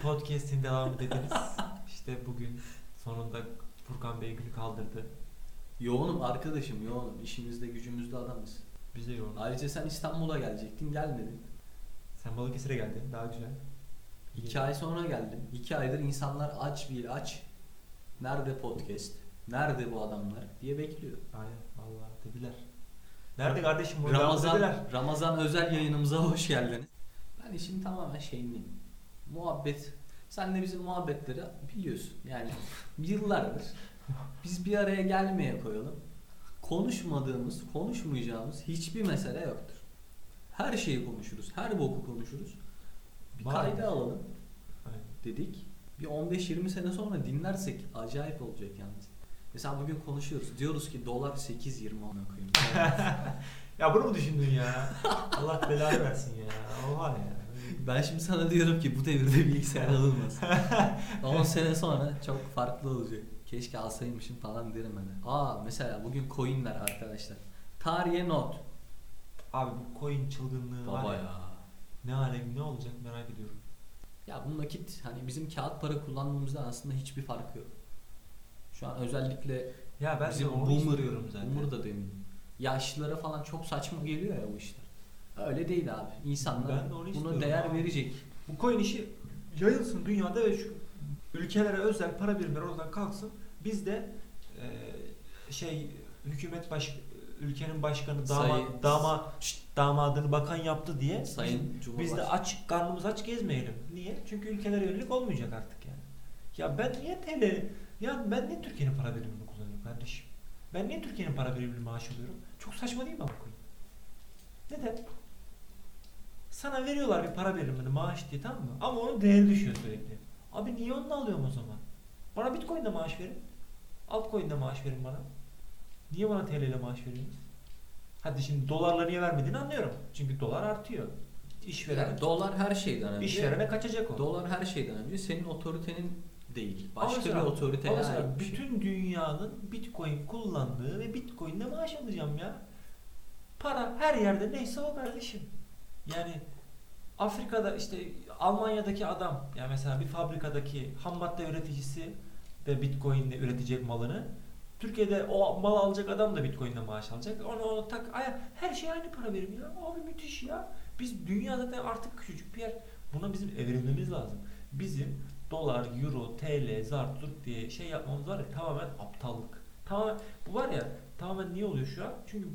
podcast'in devamı dediniz. İşte bugün sonunda Furkan Bey günü kaldırdı. Yoğunum arkadaşım yoğunum. İşimizde gücümüzde adamız. Biz de yoğun. Ayrıca sen İstanbul'a gelecektin gelmedin. Sen Balıkesir'e geldin daha güzel. İki ay sonra geldim. İki aydır insanlar aç bir aç. Nerede podcast? Nerede bu adamlar diye bekliyor. Aynen vallahi dediler. Nerede kardeşim Ramazan, dediler. Ramazan özel yayınımıza hoş geldiniz. Ben işin tamamen şeyindeyim. Muhabbet. Sen de bizim muhabbetleri biliyorsun. Yani yıllardır biz bir araya gelmeye koyalım. Konuşmadığımız, konuşmayacağımız hiçbir mesele yoktur. Her şeyi konuşuruz. Her boku konuşuruz. Bir Var. kayda alalım Aynen. dedik. Bir 15-20 sene sonra dinlersek acayip olacak yalnız. Mesela bugün konuşuyoruz. Diyoruz ki dolar 8.20 ona koyayım. Ya bunu mu düşündün ya? Allah belanı versin ya. Oha ya. Ben şimdi sana diyorum ki bu devirde bilgisayar alınmaz. 10 sene sonra çok farklı olacak. Keşke alsaymışım falan derim hani. Aa mesela bugün coinler arkadaşlar. Tarihe not. Abi bu coin çılgınlığı var Baba ya. ya. Ne alem ne olacak merak ediyorum. Ya bu nakit hani bizim kağıt para kullandığımızda aslında hiçbir farkı yok. Şu an özellikle Ya ben bizim de boomer, zaten. boomer da demeyeyim. Yaşlılara falan çok saçma geliyor ya bu işler. Öyle değil abi. İnsanlar Ben de onu buna değer abi. verecek. Bu coin işi yayılsın dünyada ve şu ülkelere özel para birimleri oradan kalksın. Biz de e, şey hükümet baş ülkenin başkanı dama Sayın- dama şşt, damadını bakan yaptı diye Sayın biz, biz de aç karnımız aç gezmeyelim. Niye? Çünkü ülkelere yönelik olmayacak artık yani. Ya ben niye TL ya ben niye Türkiye'nin para birimini kullanıyorum kardeşim? Ben niye Türkiye'nin para birimini maaş alıyorum? Çok saçma değil mi bu? Neden? Sana veriyorlar bir para birimini maaş diye tamam mı? Ama onun değeri düşüyor sürekli. Abi niye onu alıyorum o zaman? Bana Bitcoin'de maaş verin. Altcoin'de maaş verin bana. Niye bana TL ile maaş veriyorsunuz? Hadi şimdi dolarla niye vermediğini anlıyorum. Çünkü dolar artıyor. İşverene, Yani dolar her şeyden önce. işverene kaçacak o. Dolar her şeyden önce senin otoritenin değil. Ama Başka mesela- bir otoriteye Ama mesela ait şey. bütün dünyanın Bitcoin kullandığı ve Bitcoin'de maaş alacağım ya. Para her yerde neyse o kardeşim. Yani Afrika'da işte Almanya'daki adam yani mesela bir fabrikadaki ham madde üreticisi de Bitcoin'le üretecek malını Türkiye'de o mal alacak adam da Bitcoin'le maaş alacak. Onu, onu tak aya her şey aynı para verim ya. Abi müthiş ya. Biz dünya zaten artık küçücük bir yer. Buna bizim evrilmemiz lazım. Bizim dolar, euro, TL, zart, zurt diye şey yapmamız var ya tamamen aptallık. Tamamen bu var ya tamamen niye oluyor şu an? Çünkü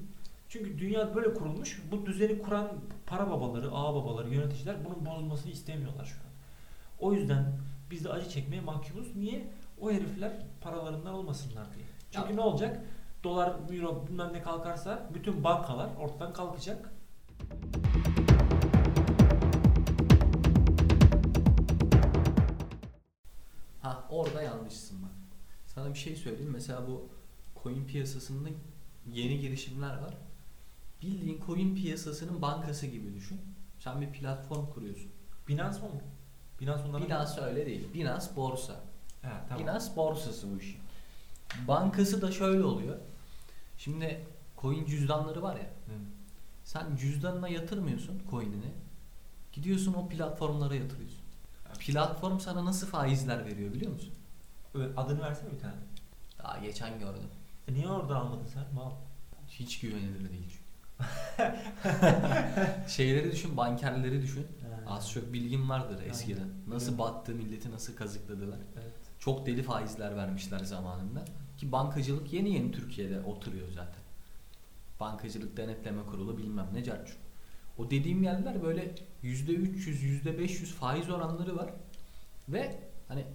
çünkü dünya böyle kurulmuş. Bu düzeni kuran para babaları, ağa babaları, yöneticiler bunun bozulmasını istemiyorlar şu an. O yüzden biz de acı çekmeye mahkumuz. Niye? O herifler paralarından olmasınlar diye. Çünkü Ya- ne olacak? Dolar, euro bilmem ne kalkarsa bütün bankalar ortadan kalkacak. Ha orada yanlışsın bak. Sana bir şey söyleyeyim. Mesela bu coin piyasasında yeni girişimler var. Bildiğin coin piyasasının bankası gibi düşün. Sen bir platform kuruyorsun. Binance mı? Binance onların... Binance öyle değil. Binance borsa. He, tamam. Binance borsası bu işin. Bankası da şöyle oluyor. Şimdi coin cüzdanları var ya. Hı. Sen cüzdanına yatırmıyorsun coin'ini. Gidiyorsun o platformlara yatırıyorsun. Platform sana nasıl faizler veriyor biliyor musun? Adını versene bir tane. Daha geçen gördüm. E niye orada almadın sen? Mal. Hiç güvenilir değil. Şeyleri düşün, bankerleri düşün. Az çok bilgim vardır eskiden. Aynen. Nasıl Evet. battı milleti nasıl kazıkladılar. Evet. Çok deli faizler vermişler zamanında. Ki bankacılık yeni yeni Türkiye'de oturuyor zaten. Bankacılık denetleme kurulu bilmem ne carçur. O dediğim yerler böyle %300, %500 faiz oranları var. Ve hani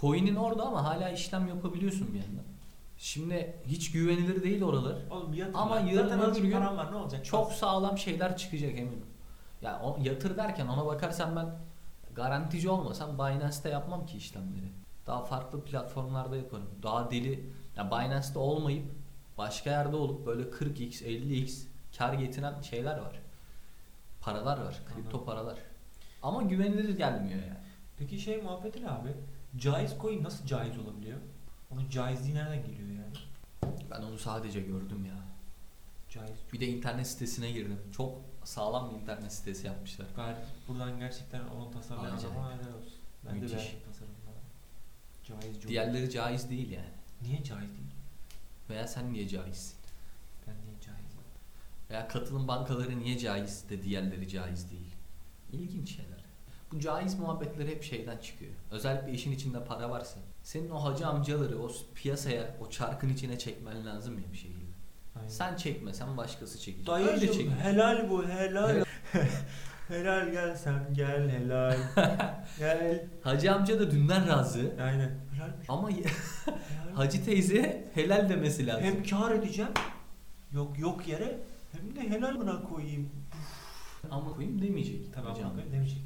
coin'in orada ama hala işlem yapabiliyorsun bir yandan. Şimdi hiç güvenilir değil oralar. Oğlum yatır Ama yarın Zaten öbür gün var ne olacak? Çok sağlam şeyler çıkacak eminim. Ya o yatır derken ona bakarsan ben garantici olmasam Binance'te yapmam ki işlemleri. Daha farklı platformlarda yaparım. Daha deli ya Binance'te olmayıp başka yerde olup böyle 40x, 50x kar getiren şeyler var. Paralar var, kripto Anladım. paralar. Ama güvenilir gelmiyor yani. Peki şey muhabbeti ne abi? Caiz coin nasıl caiz olabiliyor? Onun caizliği nereden geliyor yani? Ben onu sadece gördüm ya. Caiz. Bir de internet sitesine girdim. Çok sağlam bir internet sitesi yapmışlar. Gayet buradan gerçekten onun tasarlayan adama helal olsun. Ben Müthiş. de beğendim. Caiz çok. Diğerleri caiz değil yani. Niye caiz değil? Veya sen niye caizsin? Ben niye caiz değilim? Veya katılım bankaları niye caiz de diğerleri caiz değil. İlginç şeyler. Bu caiz muhabbetler hep şeyden çıkıyor. Özellikle işin içinde para varsa. Senin o hacı amcaları o piyasaya, o çarkın içine çekmen lazım ya bir şekilde. Aynen. Sen çekmesen başkası çekecek. Öyle Dayıcım çekiyor. helal bu helal. helal gel sen gel helal. gel. Hacı amca da dünden razı. Aynen. Helalmiş. Ama Helal. hacı teyze helal demesi lazım. Hem kar edeceğim. Yok yok yere hem de helal buna koyayım. Ama koyayım demeyecek. Tamam demeyecek.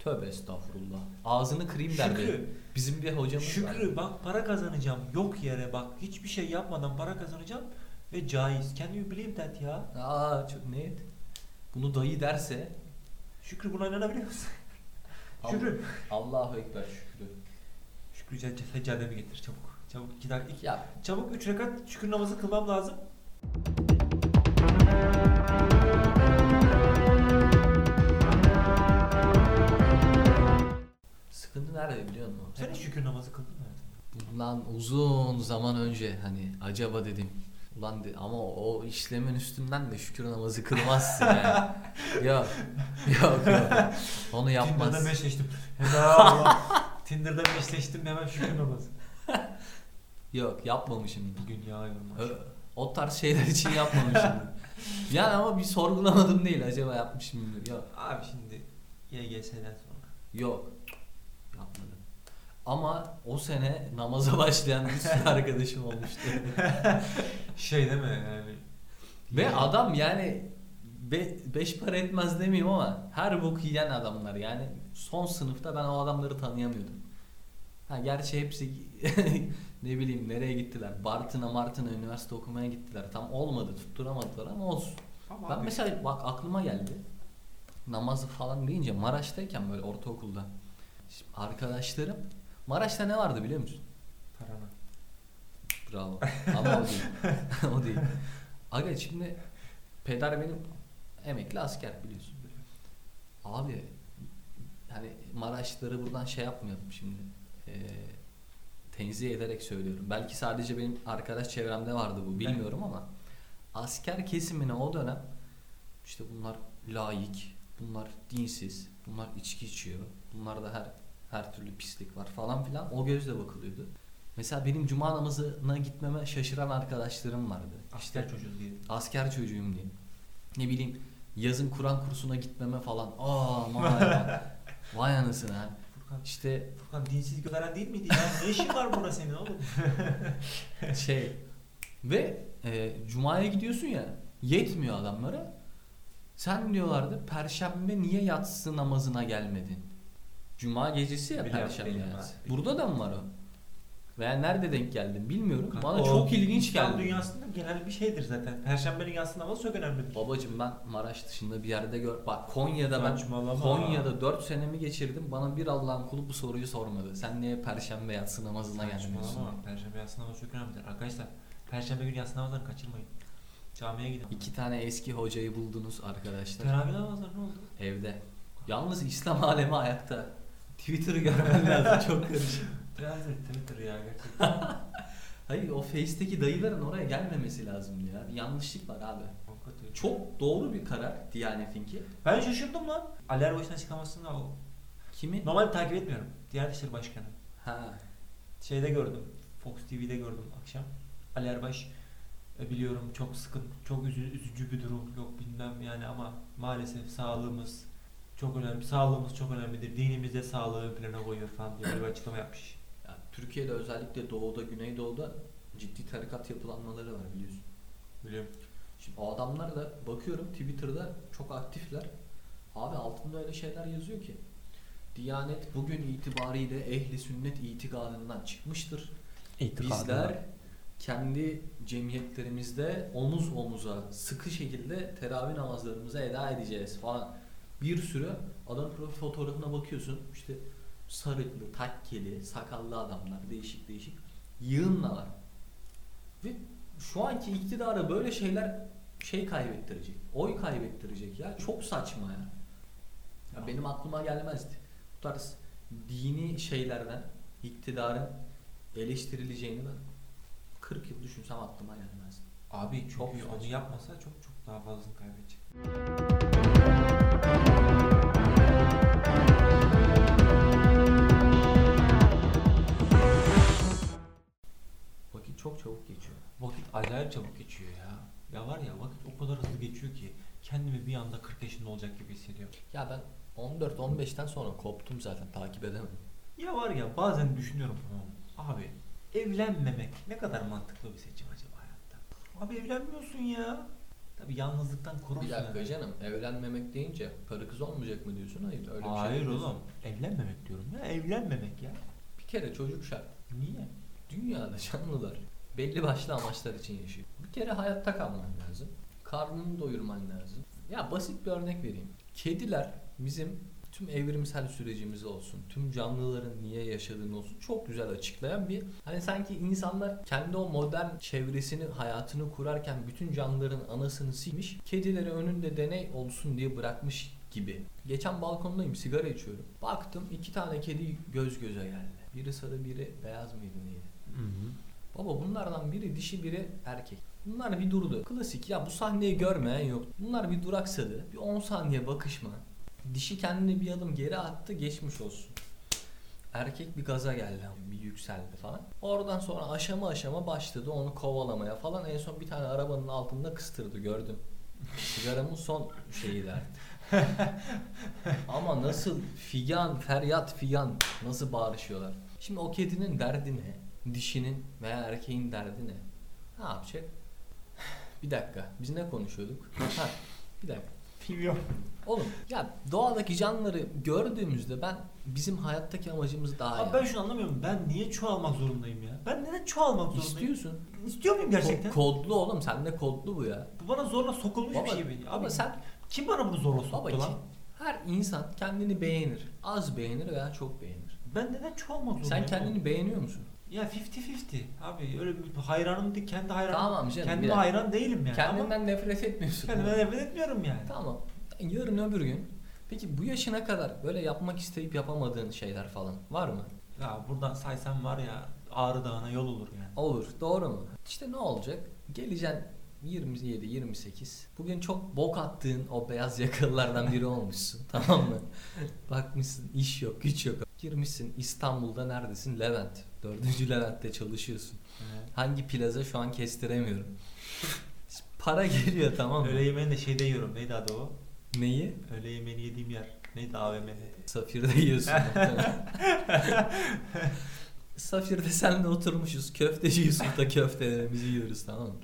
Tövbe estağfurullah. Ağzını kırayım derdi. Şükrü. Bizim bir hocamız var. Şükrü bak para kazanacağım. Yok yere bak hiçbir şey yapmadan para kazanacağım ve caiz. Can you believe that ya? Aa çok net. Bunu dayı derse Şükrü buna inanabiliyor musun? Şükrü. Allahu Ekber Şükrü. Şükrü secc- seccademi getir çabuk. Çabuk iki dakika. iki- Ya Çabuk üç rekat şükür namazı kılmam lazım. Nerede biliyor musun? Sen hiç şükür namazı kıldın mı? Bundan uzun zaman önce hani acaba dedim. Ulan de, ama o işlemin üstünden de şükür namazı kılmazsın yani. yok. Yok yok. Onu yapmaz. Tinder'da meşleştim. Helal. Tinder'da meşleştim hemen şükür namazı. Yok yapmamışım. Bir gün yağıyorum. Ö- O tarz şeyler için yapmamışım. yani ama bir sorgulamadım değil acaba yapmışım mı? Yok. Abi şimdi YGS'den sonra. Yok. Yapmadım. Ama o sene namaza başlayan bir sürü arkadaşım olmuştu. Şey değil mi yani? Ve adam yani be, beş para etmez demeyeyim ama her bok yiyen adamlar yani son sınıfta ben o adamları tanıyamıyordum. Ha gerçi hepsi ne bileyim nereye gittiler. Bartın'a Martın'a üniversite okumaya gittiler. Tam olmadı tutturamadılar ama olsun. Ama Ben abi- mesela bak aklıma geldi. Namazı falan deyince Maraş'tayken böyle ortaokulda arkadaşlarım Maraş'ta ne vardı biliyor musun? Parana. Bravo. Ama o değil. o değil. Aga şimdi peder benim emekli asker biliyorsun. Abi hani Maraşları buradan şey yapmıyorum şimdi. Ee, tenzih ederek söylüyorum. Belki sadece benim arkadaş çevremde vardı bu bilmiyorum ama asker kesimine o dönem işte bunlar laik, bunlar dinsiz, bunlar içki içiyor, bunlarda her her türlü pislik var falan filan o gözle bakılıyordu. Mesela benim cuma namazına gitmeme şaşıran arkadaşlarım vardı. Asker çocuğu diye. asker çocuğuyum diye. Ne bileyim yazın Kur'an kursuna gitmeme falan. Aa aman. Vay anasını ha. Furkan, İşte Furkan dinsiz gönderen değil miydi ya? Ne işin var burada senin oğlum? şey ve e, cumaya gidiyorsun ya yetmiyor adamlara. Sen diyorlardı perşembe niye yatsı namazına gelmedin? Cuma gecesi ya Biliyorum, perşembe yatsı. abi. Burada da mı var o? Veya nerede denk geldin bilmiyorum. Kanka, Bana o çok ilginç İslam geldi. dünyasında genel bir şeydir zaten. Perşembenin yatsın namazı çok önemlidir. Babacım ben Maraş dışında bir yerde gör. Bak Konya'da ben Saçmalama. Konya'da 4 senemi geçirdim. Bana bir Allah'ın kulu bu soruyu sormadı. Sen niye perşembe yatsı namazına gelmiyorsun? Saçmalama. Perşembe yatsın namazı çok önemlidir. Arkadaşlar perşembe günü yatsın namazlarını kaçırmayın. Camiye gidin. İki tane eski hocayı buldunuz arkadaşlar. Teravih namazları ne oldu? Evde. Yalnız İslam alemi ayakta. Twitter'ı görmen lazım çok karışık. Teravih Twitter ya gerçekten. Hayır o Face'teki dayıların oraya gelmemesi lazım ya. Bir yanlışlık var abi. Hakikaten. Çok doğru bir karar Diyanet'inki. Ben şaşırdım lan. Ali Erbaş'ın açıklamasında o. Kimi? Normalde takip etmiyorum. Diyanet İşleri Başkanı. Ha. Şeyde gördüm. Fox TV'de gördüm akşam. Ali Erbaş e, biliyorum çok sıkın, çok üzü- üzücü bir durum. Yok bilmem yani ama maalesef sağlığımız çok önemli. Sağlığımız çok önemlidir. Dinimiz de sağlığı ön plana koyuyor falan diye bir açıklama yapmış. Ya, Türkiye'de özellikle doğuda, güneydoğuda ciddi tarikat yapılanmaları var biliyorsun. Biliyorum. Şimdi o adamlar da bakıyorum Twitter'da çok aktifler. Abi altında öyle şeyler yazıyor ki. Diyanet bugün itibariyle ehli sünnet itikadından çıkmıştır. Bizler kendi cemiyetlerimizde omuz omuza sıkı şekilde teravih namazlarımızı eda edeceğiz falan. Bir sürü adam fotoğrafına bakıyorsun işte sarıklı, takkeli, sakallı adamlar değişik değişik yığınla var. Ve şu anki iktidara böyle şeyler şey kaybettirecek. Oy kaybettirecek ya. Çok saçma ya. ya benim aklıma gelmezdi. Bu tarz dini şeylerden iktidarın eleştirileceğini ben 40 yıl düşünsem aklıma gelmezdi. Abi çok Çok onu yapmasa çok çok daha fazlasını kaybedecek. Vakit çok çabuk geçiyor. Vakit acayip çabuk geçiyor ya. Ya var ya vakit o kadar hızlı geçiyor ki kendimi bir anda 40 yaşında olacak gibi hissediyorum. Ya ben 14-15'ten sonra koptum zaten takip edemedim. Ya var ya bazen düşünüyorum tamam? Abi evlenmemek ne kadar mantıklı bir seçim acaba hayatta? Abi evlenmiyorsun ya. Tabi yalnızlıktan korursun. Bir dakika yani. canım evlenmemek deyince karı kız olmayacak mı diyorsun? Hayır öyle bir şey Hayır oğlum. Evlenmemek diyorum ya. Evlenmemek ya. Bir kere çocuk şart. Niye? Dünyada canlılar belli başlı amaçlar için yaşıyor. Bir kere hayatta kalman lazım. Karnını doyurman lazım. Ya basit bir örnek vereyim. Kediler bizim tüm evrimsel sürecimiz olsun, tüm canlıların niye yaşadığını olsun çok güzel açıklayan bir hani sanki insanlar kendi o modern çevresini, hayatını kurarken bütün canlıların anasını silmiş, kedileri önünde deney olsun diye bırakmış gibi. Geçen balkondayım, sigara içiyorum. Baktım iki tane kedi göz göze geldi. Biri sarı, biri beyaz mıydı neydi? Hı hı. Baba bunlardan biri dişi biri erkek. Bunlar bir durdu. Klasik ya bu sahneyi görmeyen yok. Bunlar bir duraksadı. Bir 10 saniye bakışma. Dişi kendini bir adım geri attı geçmiş olsun. Erkek bir gaza geldi. Bir yükseldi falan. Oradan sonra aşama aşama başladı onu kovalamaya falan. En son bir tane arabanın altında kıstırdı gördüm. Sigaramın son şeyiydi artık. Ama nasıl figan, feryat figan nasıl bağırışıyorlar. Şimdi o kedinin derdi ne? Dişinin veya erkeğin derdi ne? Ne yapacak? Bir dakika. Biz ne konuşuyorduk? Ha, bir dakika. Bilmiyorum. Oğlum ya doğadaki canlıları gördüğümüzde ben bizim hayattaki amacımız daha Abi ben şunu anlamıyorum. Ben niye çoğalmak zorundayım ya? Ben neden çoğalmak zorundayım? istiyorsun. İstiyor muyum gerçekten? Ko- kodlu oğlum sende kodlu bu ya. Bu bana zorla sokulmuş Baba, bir şey. Abi ama sen kim bana bunu zorla soktu baba lan? her insan kendini beğenir. Az beğenir veya çok beğenir. Ben neden çoğalmak zorundayım? Sen kendini beğeniyor musun? Ya 50-50. Abi öyle bir hayranım değil. Kendi hayranım. Tamam canım. Kendime hayran değilim yani. Kendinden Ama nefret etmiyorsun. kendime nefret etmiyorum yani. Tamam. Yarın öbür gün Peki bu yaşına kadar böyle yapmak isteyip yapamadığın şeyler falan var mı? Ya buradan saysam var ya Ağrı Dağı'na yol olur yani. Olur. Doğru mu? İşte ne olacak? Geleceksin 27, 28. Bugün çok bok attığın o beyaz yakalılardan biri olmuşsun. tamam mı? Bakmışsın iş yok, güç yok. Girmişsin İstanbul'da neredesin? Levent. Dördüncü Levent'te çalışıyorsun. Hangi plaza şu an kestiremiyorum. Para geliyor tamam mı? Öğle yemeğini de şeyde yiyorum. Neydi adı o? Neyi? Öğle yemeğini yediğim yer. Neydi AVM'de? Safir'de yiyorsun. Safir'de seninle oturmuşuz. Köfteci Yusuf'ta köftelerimizi yiyoruz tamam mı?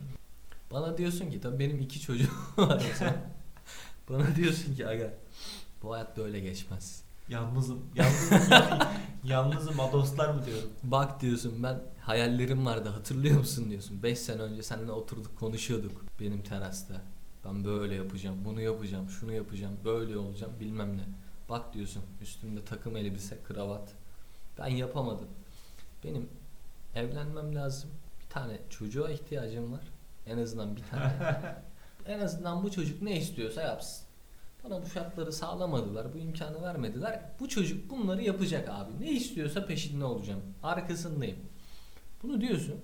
Bana diyorsun ki tabii benim iki çocuğum var. Bana diyorsun ki aga bu hayat böyle geçmez. Yalnızım. Yalnızım. ya- yalnızım adostlar mı diyorum. Bak diyorsun ben hayallerim vardı hatırlıyor musun diyorsun. 5 sene önce seninle oturduk konuşuyorduk benim terasta. Ben böyle yapacağım, bunu yapacağım, şunu yapacağım, böyle olacağım bilmem ne. Bak diyorsun üstümde takım elbise, kravat. Ben yapamadım. Benim evlenmem lazım. Bir tane çocuğa ihtiyacım var. En azından bir tane. en azından bu çocuk ne istiyorsa yapsın. Bana bu şartları sağlamadılar, bu imkanı vermediler. Bu çocuk bunları yapacak abi. Ne istiyorsa peşinde olacağım. Arkasındayım. Bunu diyorsun.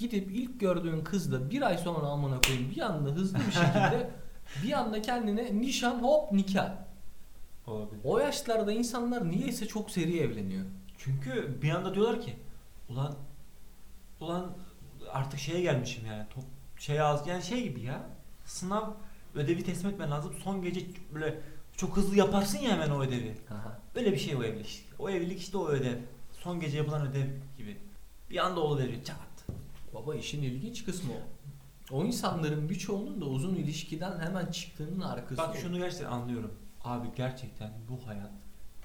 Gidip ilk gördüğün kızla bir ay sonra amına koyayım bir anda hızlı bir şekilde bir anda kendine nişan hop nikah. Olabilir. O yaşlarda insanlar niyeyse çok seri evleniyor. Çünkü bir anda diyorlar ki ulan ulan artık şeye gelmişim yani top şey az yani şey gibi ya sınav ödevi teslim etmen lazım son gece böyle çok hızlı yaparsın ya hemen o ödevi Aha. böyle bir şey o evlilik o evlilik işte o ödev son gece yapılan ödev gibi bir anda oluveriyor çat Baba işin ilginç kısmı o. O insanların birçoğunun da uzun ilişkiden hemen çıktığının arkası. bak şunu gerçekten anlıyorum abi gerçekten bu hayat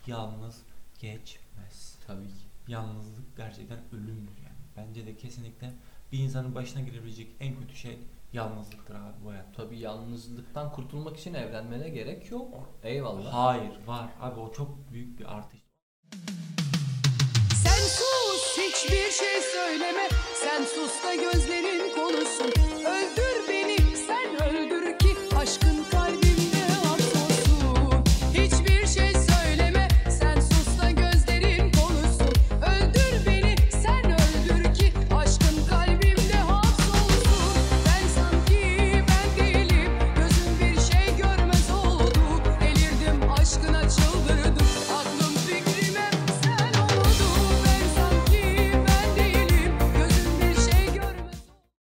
yalnız geçmez Tabii ki. yalnızlık gerçekten ölümdür yani. Bence de kesinlikle bir insanın başına gelebilecek en kötü şey yalnızlıktır abi bu hayatta. Tabii yalnızlıktan kurtulmak için evlenmene gerek yok. Eyvallah. Hayır var. Abi o çok büyük bir artış hiçbir şey söyleme. Sen sus da gözlerin konuşsun. Öldür beni.